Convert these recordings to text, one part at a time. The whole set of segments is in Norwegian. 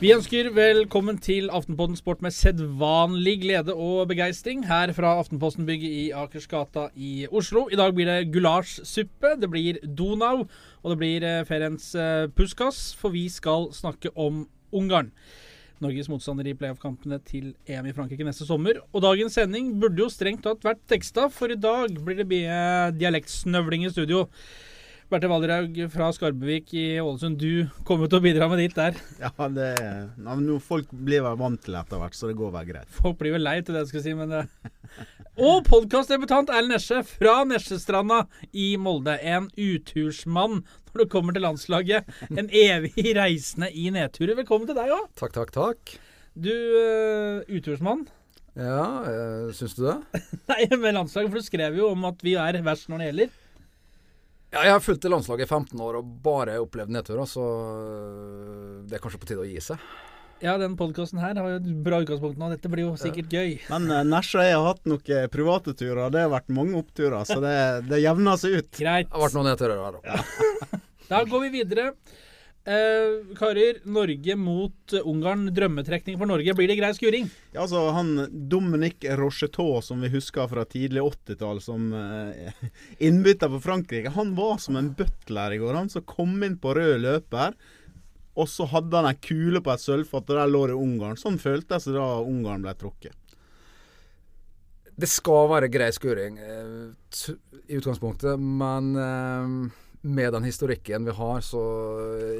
Vi ønsker velkommen til Aftenposten Sport med sedvanlig glede og begeistring her fra Aftenposten-bygget i Akersgata i Oslo. I dag blir det gulasjsuppe, det blir Donau, og det blir feriens Ferenc eh, Puskas, for vi skal snakke om Ungarn. Norges motstander i playoff-kampene til EM i Frankrike neste sommer. Og dagens sending burde jo strengt tatt vært teksta, for i dag blir det mye dialektsnøvling i studio. Berthe Valderhaug fra Skarbevik i Ålesund, du kommer til å bidra med ditt der. Ja, det er men Folk blir vel vant til det etter hvert, så det går vel greit. Folk blir vel lei til det jeg skal si, men det Og podkastdebutant Erlend Nesje fra Nesjestranda i Molde. En utursmann når det kommer til landslaget. En evig reisende i nedturer. Velkommen til deg òg. Takk, takk, takk. Du, uh, utursmann. Ja, uh, syns du det? Nei, med landslaget, for du skrev jo om at vi er verst når det gjelder. Ja, jeg har fulgt landslaget i 15 år og bare opplevd nedturer, så det er kanskje på tide å gi seg. Ja, den podkasten her har jo et bra utgangspunkt nå. Dette blir jo sikkert gøy. Men uh, Nesja jeg har hatt noen private turer, det har vært mange oppturer, så det, det jevner seg ut. Greit. Det har vært noen nedturer her òg. Ja. da går vi videre. Eh, karer, Norge mot Ungarn. Drømmetrekning for Norge. Blir det grei skuring? Ja, altså han Dominic Rocheteau, som vi husker fra tidlig 80-tall som eh, innbytter for Frankrike, han var som en butler i går. Han som kom inn på rød løper. Og så hadde han ei kule på et sølvfat, og der lå det Ungarn. Sånn føltes det da Ungarn ble tråkket. Det skal være grei skuring eh, i utgangspunktet, men eh, med den historikken vi har, så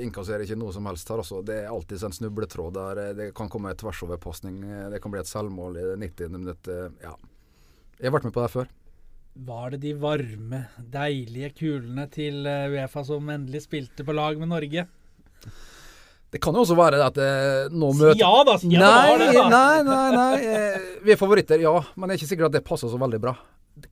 innkasserer ikke noe som helst her. Altså. Det er alltid en snubletråd der. Det kan komme en tversoverpasning. Det kan bli et selvmål i det 90. minutt. Ja. Jeg har vært med på det før. Var det de varme, deilige kulene til Uefa som endelig spilte på lag med Norge? Det kan jo også være at eh, nå møter Ja da! Si Ja, nei, det, da. nei, nei, nei. Eh, vi er favoritter, ja. Men det er ikke sikkert at det passer så veldig bra.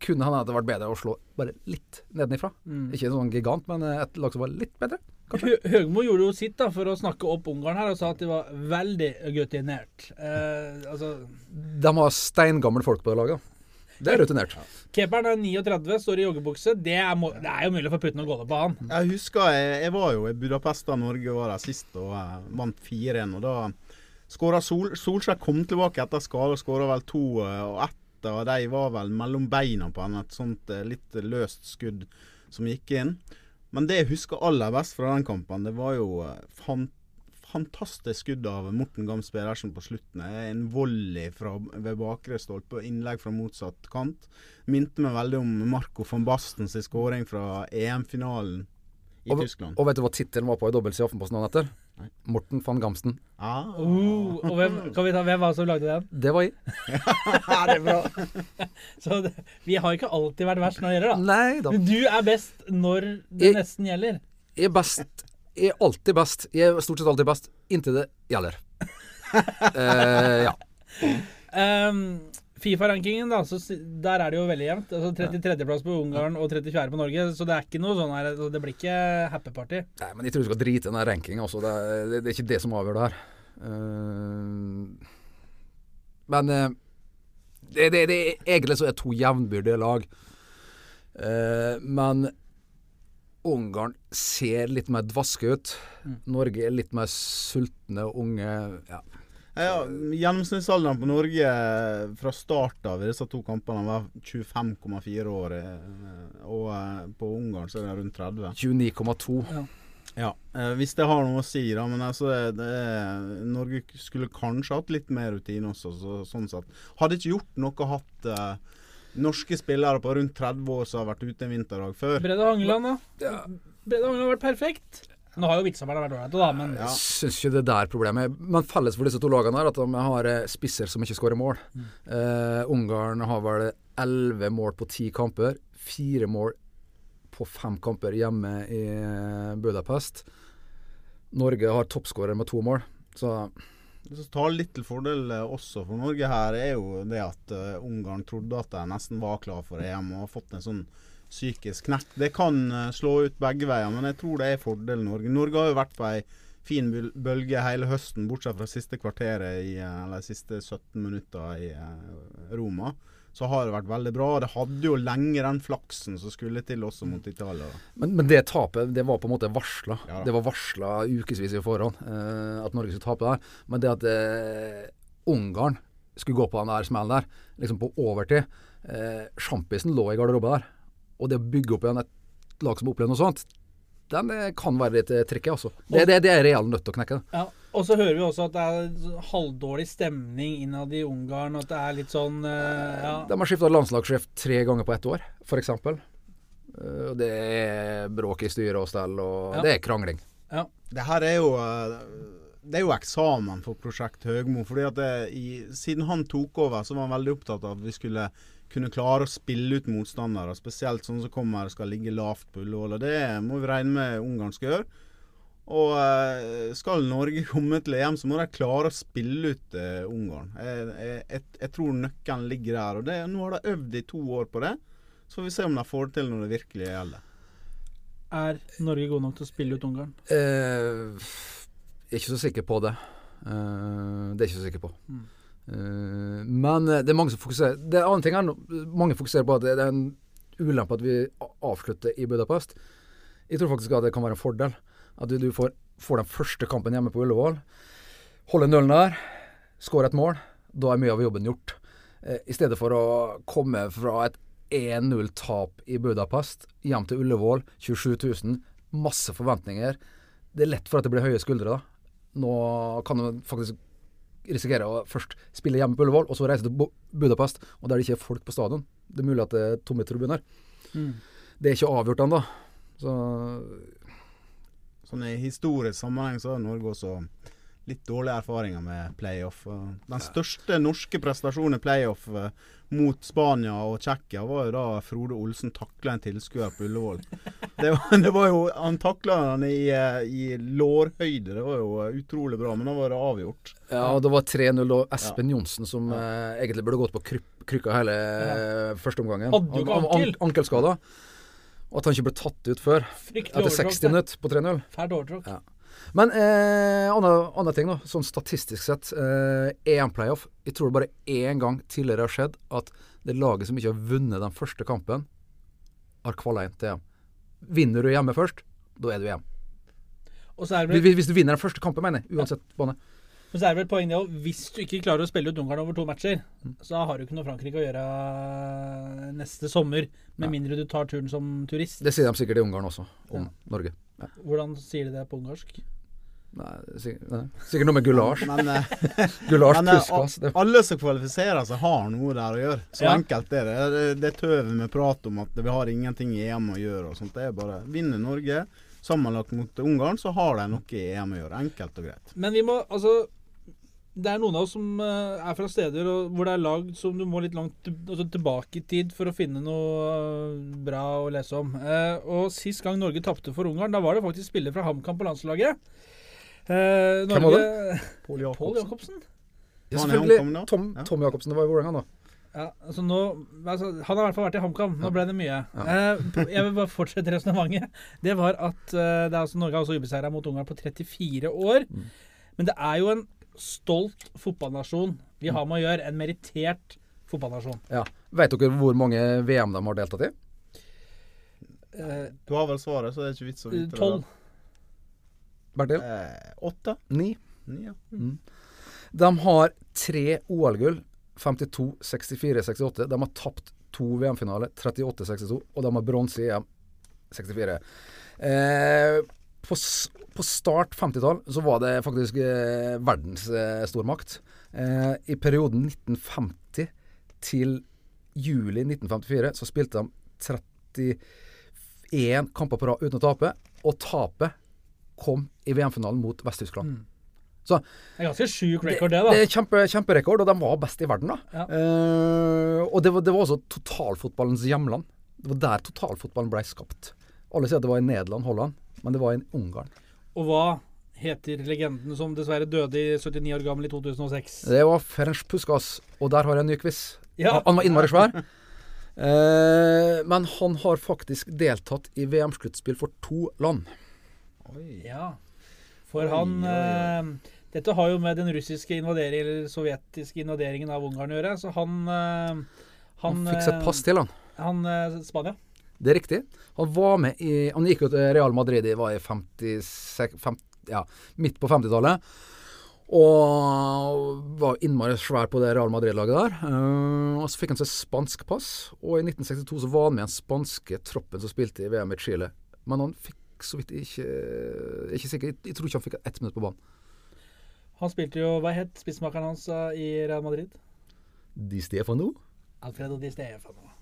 Kunne hende det vært bedre å slå bare litt nedenifra. Mm. Ikke en sånn gigant, men et lag som var litt bedre. Kanskje. Høgmo gjorde jo sitt da for å snakke opp Ungarn her, og sa at de var veldig rutinert. Eh, altså De har steingamle folk på det laget. Det er rutinert. Keeperen er 39, står i joggebukse. Det er, det er jo mulig for putten å gå ned på han. Jeg husker jeg, jeg var jo i Budapest da Norge var der sist og uh, vant 4-1. Og da skåra Sol, Solskjær kom tilbake etter skade og skåra vel to uh, og ett av de var vel mellom beina på han. Et sånt uh, litt løst skudd som gikk inn. Men det jeg husker aller best fra den kampen, det var jo fant fantastisk skudd av Morten Gams Pedersen på slutten. En volley fra, ved bakre stolpe, og innlegg fra motsatt kant. Minte meg veldig om Marco von Bastens skåring fra EM-finalen i og, Tyskland. Og vet du hva tittelen var på i dobbeltsida i Aftenposten dagen etter? Nei. Morten van Gamsten. Ah. Uh, og hvem, kan vi ta, hvem var det som lagde den? Det var jeg. ja, det er bra. Så det, vi har ikke alltid vært verst når det gjelder, da. Nei da. Men du er best når det Jeg- nesten gjelder. Jeg er best. Jeg er alltid best. Jeg er stort sett alltid best inntil det gjelder. uh, ja. Um, Fifa-rankingen, da, så der er det jo veldig jevnt. Altså 33.-plass på Ungarn og 34. på Norge. Så det er ikke noe sånn her altså, Det blir ikke happy party. Nei, men jeg tror du skal drite i den rankinga også. Det, er- det, det er ikke det som avgjør det her. Uh, men uh, det, det, det egentlig så er to jevnbyrdige lag. Uh, men Ungarn ser litt mer dvaske ut. Norge er litt mer sultne og unge. Ja. Ja, Gjennomsnittsalderen på Norge eh, fra start av i disse to kampene var 25,4 år. eh, Og eh, på Ungarn så er det rundt 30. 29,2. Ja, ja. Hvis det har noe å si, da. Men altså, det, er- Norge skulle kanskje hatt litt mer rutine også. Så, sånn sett. Hadde ikke gjort noe hatt uh, norske spillere på rundt 30 år som har vært ute en vinterdag før. Brede Hangeland, da. Brede Hangeland har vært perfekt. Nå har jo Vitsamerne vært ålreite, da, men Ja. Syns ikke det der problemet. Men felles for disse to lagene er at de har eh, spisser som ikke skårer mål. Eh, Ungarn har vel elleve mål på ti kamper. Fire mål på fem kamper hjemme i eh, Budapest. Norge har toppskårer med to mål. Så Det som taler litt til fordel også for Norge her, er jo det at Ungarn trodde at de nesten var klar for EM og har fått en sånn psykisk knekk. Det kan eh, slå ut begge veier, men jeg tror det er fordel Norge. Norge har jo vært på ei fin bølge hele høsten, bortsett fra siste kvarteret i, eh, eller siste 17 minutter i eh, Roma. Så har det vært veldig bra. Det hadde jo lenge den flaksen som skulle til også mot Italia. Men, men det tapet det var på en måte varsla. Ja det var varsla ukevis i forhånd eh, at Norge skulle tape der. Men det at eh, Ungarn skulle gå på den der smellen der, liksom på overtid eh, Sjampisen lå i garderoben der. Og det å bygge opp igjen et lag som opplever noe sånt, den eh, kan være litt eh, tricky, altså. Det, det, det er reell nødt til å knekke. ja. Og så hører vi også at det er halvdårlig stemning innad i Ungarn. At det er litt sånn eh, ja. De har skifta landslagssjef tre ganger på ett år, f.eks. Det er bråk i styre og stell, og Ja. det er krangling. Det her er jo Det er jo eksamen for prosjekt Høgmo. fordi at det, i, Siden han tok over, så var han veldig opptatt av at vi skulle kunne klare å spille ut motstandere. Spesielt sånne som kommer og skal ligge lavt på Ullevål. Og det må vi regne med Ungarn skal gjøre. Og eh, skal Norge komme til EM, så må de klare å spille ut eh, Ungarn. Jeg, jeg, jeg, tror nøkkelen ligger der. Og det, nå har de øvd i to år på det. Så får vi se om de får det til når det virkelig gjelder. Er Norge god nok til å spille ut Ungarn? Eh, ikke så sikker på det. Eh, det er ikke så sikker på. Eh, men eh, det er mange som fokuserer Det er en annen ting er Mange fokuserer på at det det er en ulempe at vi avslutter i Budapest. Jeg tror faktisk at det kan være en fordel. At du, får, får den første kampen hjemme på Ullevål. Holder nullen der. Skårer et mål. Da er mye av jobben gjort. Eh, I stedet for å komme fra et 1-0-tap i Budapest hjem til Ullevål. 27 000. Masse forventninger. Det er lett for at det blir høye skuldre da. Nå kan du faktisk risikere å først spille hjemme på Ullevål, og så reise til Budapest, og der det ikke er folk på stadion. Det er mulig at det er tomme tribuner. Mm. Det er ikke avgjort ennå. Så Sånn I historisk sammenheng så har Norge også litt dårlige erfaringer med playoff. Den største norske prestasjonen i playoff eh, mot Spania og Tsjekkia var jo da Frode Olsen takla en tilskuer på Ullevål. Det var, det var jo, Han takla han i, eh, i lårhøyde. Det var jo eh, utrolig bra, men da var det avgjort. Ja, og det var 3-0 og Espen Johnsen som eh, egentlig burde gått på kryp, krykka hele ja. første omgangen. Hadde jo ankel. Ankelskada. Og at han ikke ble tatt ut før. Fryktelig Etter 60 minutter på 3-0. Fælt overtråkk. Ja. Men eh, andre ting, da. Sånn statistisk sett. Eh, EM-playoff. Jeg tror det bare én gang tidligere har skjedd at det laget som ikke har vunnet den første kampen, har kvala inn til EM. Vinner du hjemme først, da er du EM. Og så det vel, Hvis, hvis du vinner den første kampen, mener jeg. Uansett bane. men så er det vel poenget det òg. Hvis du ikke klarer å spille ut Ungarn over to matcher, Mm. så har du ikke noe Frankrike å gjøre neste sommer. Med mindre du tar turen som turist. Det sier de sikkert i Ungarn også, om Norge. Hvordan sier de det på ungarsk? Nei, sikkert, nei. sikkert noe med gulasj. Men, eh, Gulasj men eh, puskas. Alle som kvalifiserer seg, har noe der å gjøre. Så Ja. enkelt er det. Det, det tøvet med prat om at vi har ingenting i EM å gjøre og sånt. Det er bare vinner Norge sammenlagt mot Ungarn, så har de noe i EM å gjøre. Enkelt og greit. Men vi må altså Det er noen av oss som eh, er fra steder hvor det er lag som du må litt langt altså, tilbake i tid for å finne noe eh, bra å lese om. Eh, og Sist gang Norge tapte for Ungarn, da var det faktisk spiller fra HamKam på landslaget. Norge, Hvem var det? Pål Jacobsen? Ja, selvfølgelig. Tom, Ja. Tom Jacobsen. Det var jo Vålerenga, da. Ja, altså nå, altså, han har i hvert fall vært i HamKam. Nå ble det mye. Eh, jeg vil bare fortsette resonnementet. Det var at eh, det er altså, Norge har også ubeseira mot Ungarn på 34 år. Men det er jo en stolt fotballnasjon vi har med å gjøre. En merittert fotballnasjon. Ja. Vet dere hvor mange VM de har deltatt i? Eh, Du har vel svaret, så det er ikke vits å vite det. Tolv. Bertil? Eh, åtte? Ni. Ni, ja. De har tre OL-gull. 52, 64, 68. De har tapt to VM-finaler. 38, 62. Og de har bronse i EM. 64. Eh, på, s- på start 50-tall så var det faktisk eh, verdens eh, stormakt. Eh, I perioden 1950 til juli 1954 så spilte de 31 kamper på rad uten å tape. Og tapet kom i VM-finalen mot Vest-Tyskland. Så Det er ganske sjuk rekord, det, da. det er kjempe, kjemperekord, og de var best i verden, da. Ja. Eh, og det var, det var også totalfotballens hjemland. Det var der totalfotballen ble skapt. Alle sier at det var i Nederland, Holland, men det var i Ungarn. Og hva heter legenden som dessverre døde i 79 år gammel i 2006? Det var Ferenc Puskas, og der har jeg en ny quiz. Ja. Han, han var innmari svær. Eh, men han har faktisk deltatt i VM-sluttspill for to land. Ja. For han eh, Dette har jo med den russiske invaderingen, eller sovjetiske invaderingen av Ungarn å gjøre, så han eh, Han fikk seg et pass til, han. Han eh, Spania. Det er riktig. Han var med i Han gikk jo til Real Madrid i var i 56, 50, ja, midt på 50-tallet. Og var innmari svær på det Real Madrid-laget der. Eh, og så fikk han seg spansk pass, og i 1962 så var han med i den spanske troppen som spilte i VM i Chile. Men han fikk så vidt ikke Ikke sikker, jeg tror ikke han fikk ett minutt på banen. Han spilte jo Hva het spissmakeren hans eh, i Real Madrid? Di Stefano? Alfredo Di Stefano.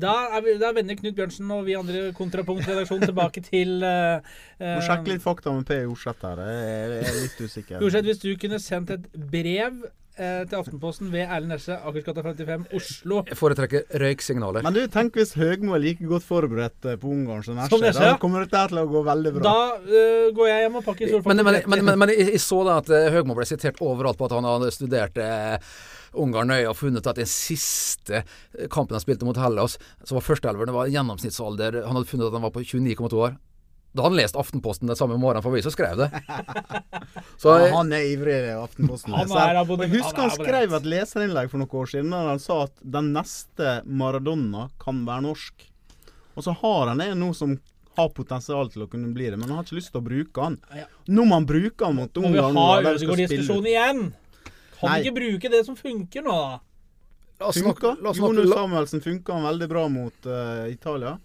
Da er, vi, da vender Knut Bjørnsen og vi andre kontrapunktredaksjonen tilbake til uh, Må sjekke litt fakta med Per Jorseth her. Jeg er, litt usikker. Jorseth, hvis du kunne sendt et brev eh, til Aftenposten ved Erlend Nesje, Akersgata 55, Oslo Jeg foretrekker røyksignaler. Men du, tenk hvis Høgmo er like godt forberedt på Ungarn som Som Nesje. Da kommer dette til å gå veldig bra. Da uh, går jeg hjem og pakker Men, solfaktor. men, men, men, men jeg, så da at Høgmo ble sitert overalt på at han hadde studert eh, Ungarn nøye har funnet at den siste eh, kampen han spilte mot Hellas, som var førsteelveren, det var gjennomsnittsalder Han hadde funnet at han var på 29,2 år. Da hadde han lest Aftenposten den samme morgenen, for vi så skrev det. Så ja, eh, han er ivrig i Aftenposten. Han er abonnent, husker han skrev et leserinnlegg for noen år siden der han sa at den neste Maradona kan være norsk. Og så har han en nå som har potensial til å kunne bli det, men han har ikke lyst til å bruke han. Nå må han bruke han mot vi Ungarn. ha nå, der de skal Ødegaard-diskusjon igjen? Kan Nei. vi ikke bruke det som funker nå, da? la oss snakke, la oss snakke Jonas la, Samuelsen funka han veldig bra mot eh, Italia.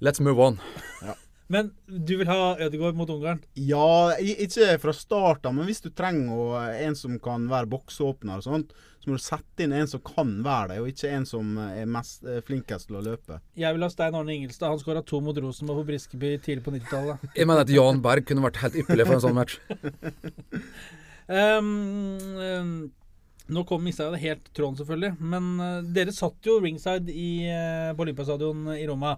Let's move on. Men du vil ha Ødegaard mot Ungarn? Ja, i- ikke fra start av, men hvis du trenger å, en som kan være boksåpner og sånt, så må du sette inn en som kan være det, og ikke en som er mest, eh, flinkest til å løpe. Jeg vil ha Stein Arne Ingelstad. Han skåra to mot Rosenborg på Briskeby tidlig på 90-tallet. Jeg mener at Jan Berg kunne vært helt ypperlig for en sånn match. Um, um, nå kom mista jeg det helt tråden, selvfølgelig. Men uh, dere satt jo ringside i, uh, på Olympiastadion i Roma.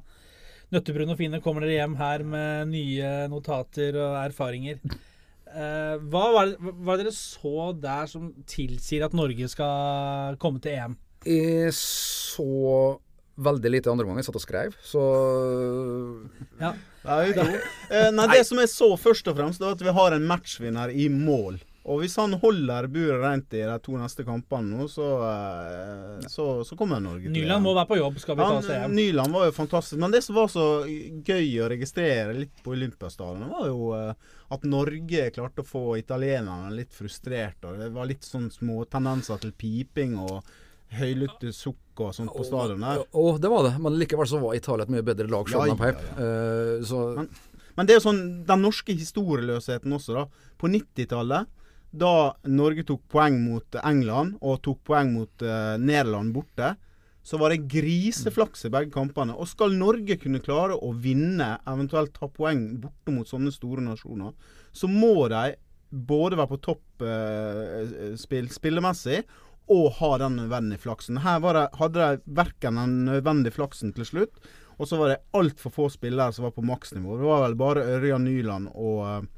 Nøttebrune og fine kommer dere hjem her med nye notater og erfaringer. Uh, hva var det, hva dere så der som tilsier at Norge skal komme til EM? Jeg så veldig lite andre omgang. Jeg satt og skrev, så Ja. Nei. Eh, nei, det som jeg så først og fremst, det var at vi har en matchvinner i mål. Og hvis han holder buret rent i de to neste kampene nå, så, eh, så, så kommer Norge til Nyland må være på jobb, skal vi ta oss til. Nyland var jo fantastisk. Men det som var så gøy å registrere litt på Olympiastadion, var jo eh, at Norge klarte å få italienerne litt frustrert. Og det var litt sånn små tendenser til piping og høylytte sukk og sånt på stadion der. Å, det var det, men likevel så var Italia et mye bedre lag selv Ja, om de peip. ja, Eh, så Men, men det er jo sånn den norske historieløsheten også, da. På 90-tallet, da Norge tok poeng mot England og tok poeng mot uh, Nederland borte, så var det griseflaks i begge kampene. Og skal Norge kunne klare å vinne, eventuelt ta poeng borte mot sånne store nasjoner, så må de både være på topp uh, spill, spillemessig og ha den nødvendige flaksen. Her det, hadde de verken den nødvendige flaksen til slutt, og så var det altfor få spillere som var på maksnivå. Det var vel bare Ørjan Nyland og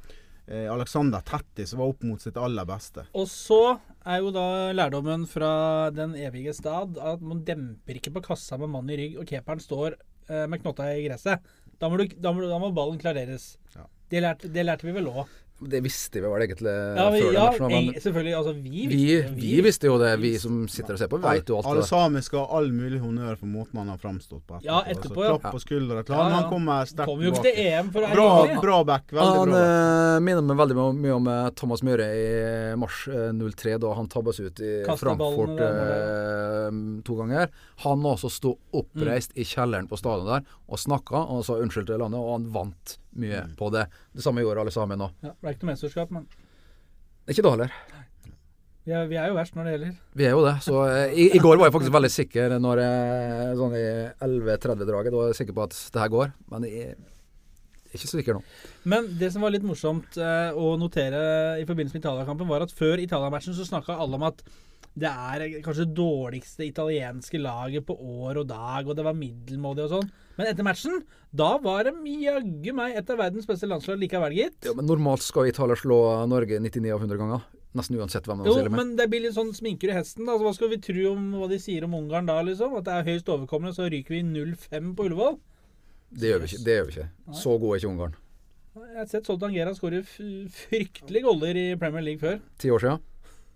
eh, Alexander Tetti som var opp mot sitt aller beste. Og så er jo da lærdommen fra den evige stad at man demper ikke på kassa med mann i rygg, og keeperen står eh, med knotta i gresset. Da må, du, da må, da må ballen klareres. Ja. Det, lærte, det lærte vi vel òg. Det visste vi vel egentlig Ja, vi, før den matchen. Men selvfølgelig. Altså, vi vi, visste vi visste jo det, vi som sitter og ser på, vet jo alt Alle sammen skal ha all mulig honnør for måten han har framstått på. Ja, etterpå, altså, Klapp på skuldra. Ja, Klar, ja. Han kommer sterkt Kommer jo til Bra, bra back. Veldig Han bra. back. eh, minner meg veldig mye- om eh, Thomas Møre i mars eh, 03, da han tabbes ut i Kastet Frankfurt eh, to ganger. Han også sto oppreist Mm. i kjelleren på stadionet der og snakka og sa unnskyld til landet, og han vant mye Mm. på det. Det samme gjorde alle sammen nå. Ja, det ble ikke noe mesterskap, men Ikke det heller. vi er, vi er jo verst når det gjelder. Vi er jo det. Så eh, i, i går var jeg faktisk veldig sikker når jeg sånn i 11.30-draget. Da var jeg sikker på at det her går, men jeg er ikke så sikker nå. Men det som var litt morsomt eh, å notere i forbindelse med Italia-kampen, var at før Italia-matchen så snakka alle om at det er kanskje det dårligste italienske laget på år og dag, og det var middelmådig og sånn. Men etter matchen, da var det jaggu meg et av verdens beste landslag likevel, gitt. Ja, men normalt skal Italia slå Norge 99 av 100 ganger. Nesten uansett hvem de stiller med. Jo, men det blir litt sånn sminker i hesten. da. Så hva skal vi tro om hva de sier om Ungarn da, liksom? At det er høyst overkommende, så ryker vi 0-5 på Ullevål? Det gjør vi ikke. Det gjør vi ikke. Så god er ikke Ungarn. Jeg har sett Soltan Gera skåre fryktelige goller i Premier League før. Ti år siden.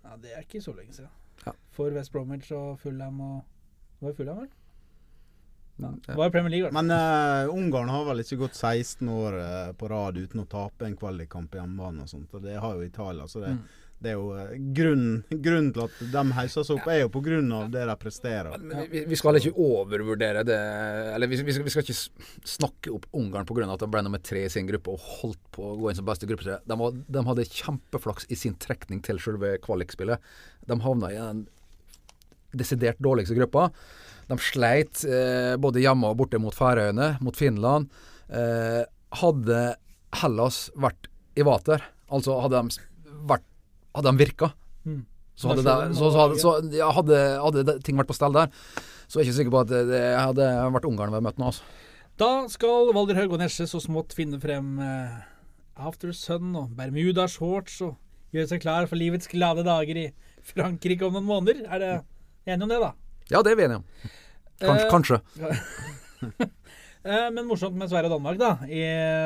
Ja, Det er ikke så lenge siden. Ja. For West Bromwich og Fulham og Var det Fulham, vel? Ja. Det var i Premier League. Men uh, Ungarn har vel ikke gått 16 år uh, på rad uten å tape en kvalikkamp i hjemmebane og sånt. Og det har jo Italia. Så det, Mm. det er jo uh, grunnen, grunnen til at de heiser seg opp, er jo av det de presterer. Men vi, vi skal ikke overvurdere det Eller vi, vi, skal, vi skal ikke snakke opp Ungarn pga. at de ble nummer tre i sin gruppe og holdt på å gå inn som beste gruppe. De, var- de hadde kjempeflaks i sin trekning til selve kvalikspillet. De havna i den desidert dårligste gruppa. De sleit eh, både hjemme og borte mot Færøyene, mot Finland. Eh, hadde Hellas vært i vater, altså hadde de vært Hadde de virka, Mm. så hadde, det, så, så hadde, så, ja, hadde, hadde ting vært på stell der, så er jeg ikke sikker på at det, det hadde vært Ungarn vi hadde møtt nå. Altså. Da skal Valder Haug og Nesje så smått finne frem eh, After Sun og Bermuda-shorts og gjøre seg klar for livets glade dager i Frankrike om noen måneder. Er det enig om det, da? Ja, det er vi enige om. Kanskje. Eh, kanskje. Eh, men morsomt med Sverige og Danmark, da, i,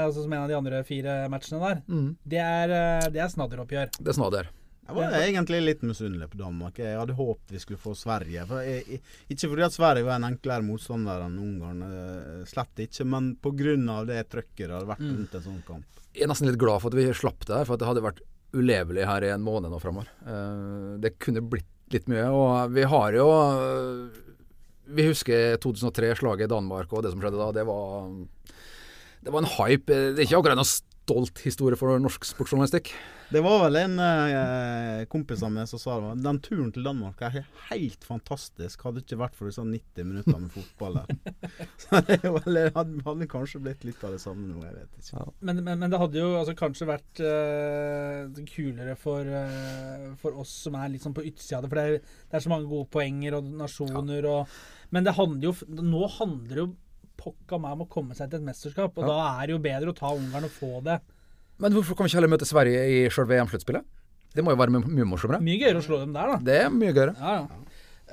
altså som en av de andre fire matchene der. Mm. Det er, eh, det er snadderoppgjør. Det er snadder. Jeg var egentlig litt misunnelig på Danmark. Jeg hadde håpet vi skulle få Sverige. For jeg, jeg, ikke fordi at Sverige var en enklere motstander enn Ungarn, slett ikke. Men pga. det trøkket det hadde vært Mm. rundt en sånn kamp. Jeg er nesten litt glad for at vi slapp det her, for at det hadde vært ulevelig her i en måned nå framover. Eh, det kunne blitt litt mye. Og vi har jo Vi husker 2003-slaget i Danmark og det som skjedde da. Det var, det var en hype. Det er ikke akkurat en stolt historie for norsk sportsjournalistikk. Det var vel en eh, kompis av meg som sa det. Den turen til Danmark er helt fantastisk. Hadde det ikke vært for disse 90 minuttene med fotball der. Så det hadde, hadde kanskje blitt litt av det samme nå, jeg vet ikke. Men, men, men det hadde jo altså, kanskje vært eh, kulere for, eh, for oss som er litt sånn på utsida av det. For det er, det er så mange gode poenger og nasjoner og Men det handler jo nå handler det jo pokka meg om å komme seg til et mesterskap. Og Ja. da er det jo bedre å ta Ungarn og få det. Men hvorfor kan vi ikke heller møte Sverige i sjølve EM-sluttspillet? Det må jo være my- mye morsommere. Mye gøyere å slå dem der, da. Det er mye gøyere. Ja, ja.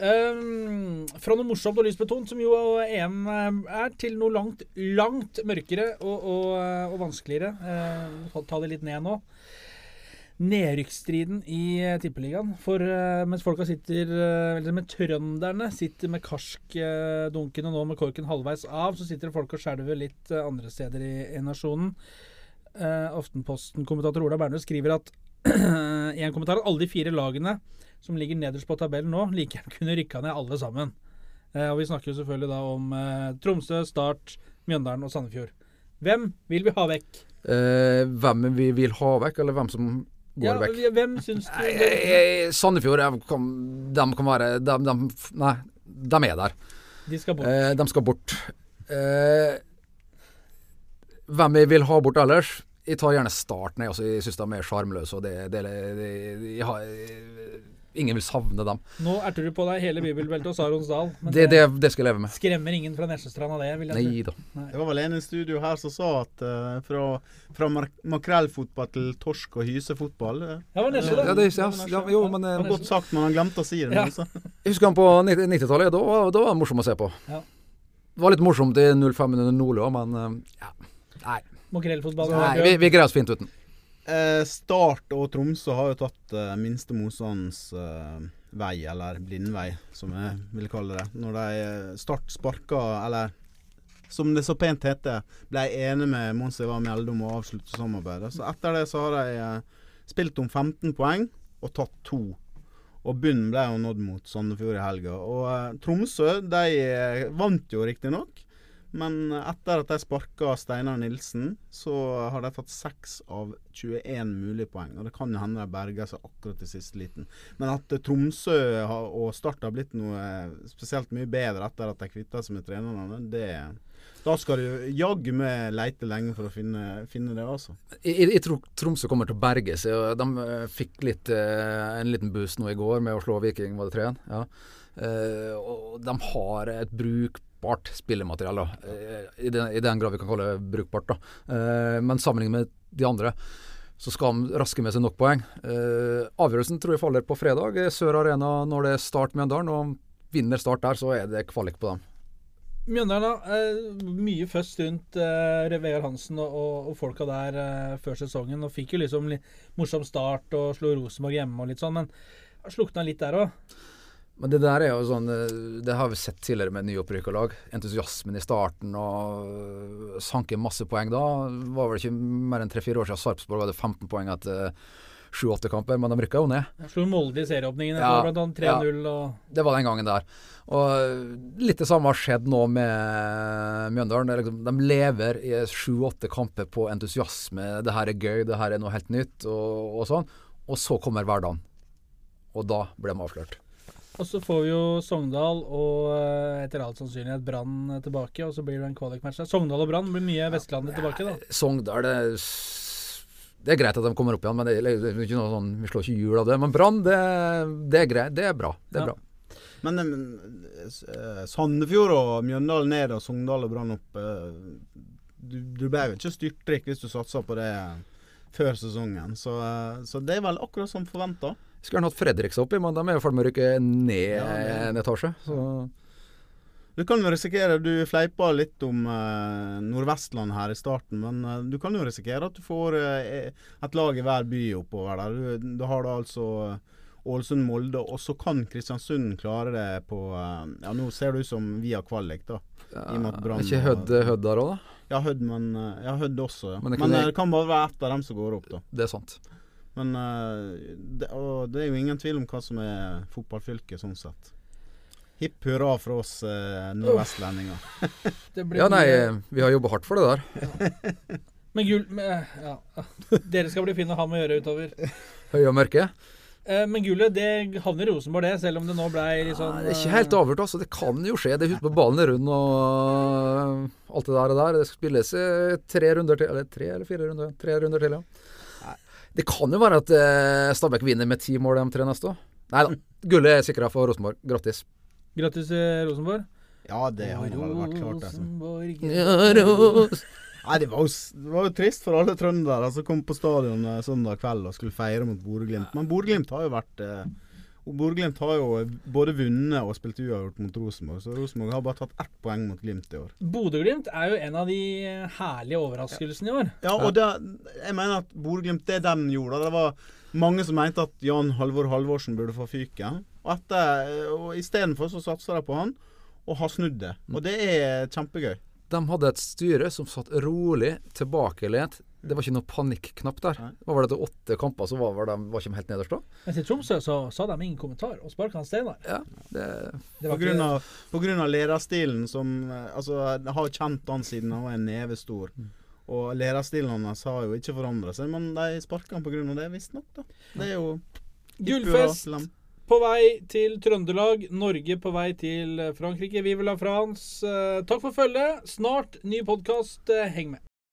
Um, fra noe morsomt og lysbetont, som jo EM er, til noe langt, langt mørkere og, og, og vanskeligere. Uh, ta det litt ned nå. Nedrykksstriden i eh, Tippeligaen. For eh, mens folka sitter eh, Eller med trønderne sitter med karskdunkene nå med korken halvveis av, så sitter folk og skjelver litt andre steder i, i nasjonen. Uh, Aftenposten-kommentator Ola Bernhus skriver at i en kommentar at alle de fire lagene som ligger nederst på tabellen nå, like gjerne kunne rykka ned alle sammen. Uh, og Vi snakker jo selvfølgelig da om uh, Tromsø, Start, Mjøndalen og Sandefjord. Hvem vil vi ha vekk? Hvem vi vil ha vekk, eller hvem som går Ja, hvem syns du Nei, Sandefjord kan, de kan være de, de, Nei, de er der. De skal bort. Eh, de skal bort. Eh, hvem jeg vil ha bort ellers? Jeg tar gjerne starten. Jeg, altså, jeg syns de er sjarmløse. Og det, det, det, jeg har- ingen vil savne dem. Nå erter du på deg hele bibelbeltet og Sarons Dal. Det, det, det skal jeg leve med. skremmer ingen fra Nesjestrand av det, vil jeg Nei da. da. Det var vel en i studio her som sa at uh, fra, fra makrellfotball til torsk og hysefotball uh. Ja, var Nesje, Ja, det. det, ja, ja, jo, men Det var godt sagt, men han glemte å si det. Ja. Altså. Jeg husker han på 90 90-tallet. Da, var- da var han morsom å se på. Ja. Det var litt morsomt i 05 under Nordli òg, men ja. Nei, Makrellfotball. nei vi, vi greier oss fint uten. Eh, Start og Tromsø har jo tatt eh, minste motstands eh, vei, eller blindvei, som jeg vil kalle det. Når de eh, Start sparka, eller som det så pent heter, ble enige med Mons Ivar Mjelde om å avslutte samarbeidet. Så etter det så har de eh, spilt om 15 poeng og tatt to. Og bunnen ble jo nådd mot Sandefjord i helga. Og Tromsø de vant jo riktignok. Men etter at de sparka Steinar Nilsen, så har de tatt 6 av 21 mulige poeng. Og det kan jo hende de berger seg akkurat i siste liten. Men at Tromsø og Start har blitt noe eh, spesielt mye bedre etter at de kvitta seg med trenerne, det Da skal du jaggu meg leite lenge for å finne, finne det, altså. Jeg, jeg, tror Tromsø kommer til å berge seg. De eh, fikk litt, eh, en liten boost nå i går med å slå Viking, var det 3-1? Ja. Og de har et brukbart spillemateriale. Eh, i, den, den grad vi kan kalle det brukbart. da. Eh, men sammenlignet med de andre så skal de raske med seg nok poeng. Eh, avgjørelsen tror jeg faller på fredag. Sør Arena når det er Start Mjøndalen. og Vinner Start der, så er det kvalik på dem. Mjøndalen, da. Mye først rundt eh, Hansen og, og, folka der før sesongen. Og fikk jo liksom litt morsom start og slo Rosenborg hjemme og litt sånn, men slukna litt der òg. Men det der er jo sånn eh, Det har vi sett tidligere med nyopprykka lag. Entusiasmen i starten og øh, sanke masse poeng da. Var vel ikke mer enn tre-fire år siden Sarpsborg hadde 15 poeng etter sju-åtte kamper, men de rykka jo ned. Slo Molde i serieåpningen, Ja, bl.a. annet 3-0 og Det var den gangen der. Og litt det samme har skjedd nå med Mjøndalen. Det Liksom, de lever i sju-åtte kamper på entusiasme. Det her er gøy, det her er noe helt nytt, og, og sånn. Og så kommer hverdagen. Og da ble de avslørt. Og så får vi jo Sogndal og eh, etter all sannsynlighet Brann tilbake, og så blir det en kvalikmatch der. Sogndal og Brann blir mye Vestlandet tilbake, da. Sogndal det, er det er greit at de kommer opp igjen, men det er, det er ikke noe sånn, vi slår ikke hjul av det. Men Brann, det, det er greit. Det er bra. Det er Ja. bra. Men eh, eh, Sandefjord og Mjøndalen ned og Sogndal og Brann opp eh, Du, du ble jo ikke styrtrik hvis du satsa på det før sesongen. Så, eh, så det er vel akkurat som forventa. Skulle gjerne hatt Fredrikstad oppi, men de er i ferd med å rykke ned Ja, en etasje. Så Du kan jo risikere Du fleipa litt om eh, Nordvestland her i starten, men eh, du kan jo risikere at du får eh, et lag i hver by oppover der. Du, da har du altså eh, Ålesund-Molde, og så kan Kristiansund klare det på eh, Ja, nå ser det ut som via kvalik, da. I og med at Brann ikke Hødd hød der òg, da? Ja, Hødd, men eh, Ja, Hødd også, ja. Men det kan men jeg- det kan bare være ett av dem som går opp, da. Det er sant. Men eh, det, og det er jo ingen tvil om hva som er fotballfylket, sånn sett. Hipp hurra for oss eh, nordvestlendinger. Ja, nei, vi har jobba hardt for det der. Men gull med, ja. Dere skal bli fine å ha med å gjøre utover. Høye og mørke. Eh, Men gullet det havner i Rosenborg, det, selv om det nå ble litt sånn ja, det er ikke helt avgjort, altså. Det kan jo skje. Det er ute på ballen er rund og alt det der og der. Det skal spilles eh, tre runder til. Eller tre eller fire runder? Tre runder til, ja. Det kan jo være at eh, Stabæk vinner med ti mål de tre neste år. Nei da. Gullet er sikra for Rosenborg. Grattis. Grattis, eh, Rosenborg. Ja, det har vel vært klart, det. Rosenborg. Nei, det var, jo, det var jo trist for alle trøndere som kom på stadion eh, søndag kveld og skulle feire mot Bodø-Glimt. Men Bodø-Glimt har jo vært eh, Bodø-Glimt har jo både vunnet og spilt uavgjort mot Rosenborg, så Rosenborg har bare tatt ett poeng mot Glimt i år. Bodø-Glimt er jo en av de herlige overraskelsene i år. Ja, og det, jeg mener at Bodø-Glimt, det de gjorde Det var mange som mente at Jan Halvor Halvorsen burde få fyken. Og, etter, og istedenfor så satser de på han, og har snudd det. Og det er kjempegøy. De hadde et styre som satt rolig, tilbakelent. Det var ikke noe panikknapp der. Hva var det til åtte kamper, så var, var de var ikke helt nederst da? Mens i Tromsø så sa de ingen kommentar, og sparka han Steinar. Ja, det, Det På grunn, av, på grunn av lederstilen som eh, Altså, jeg har kjent han siden han var en neve stor. Og lederstilen hans har jo ikke forandra seg, men de sparka han av det, visstnok. Det er jo Gullfest på vei til Trøndelag. Norge på vei til Frankrike. Vi vil ha France. Eh, Takk for følget. Snart ny podkast. Heng med.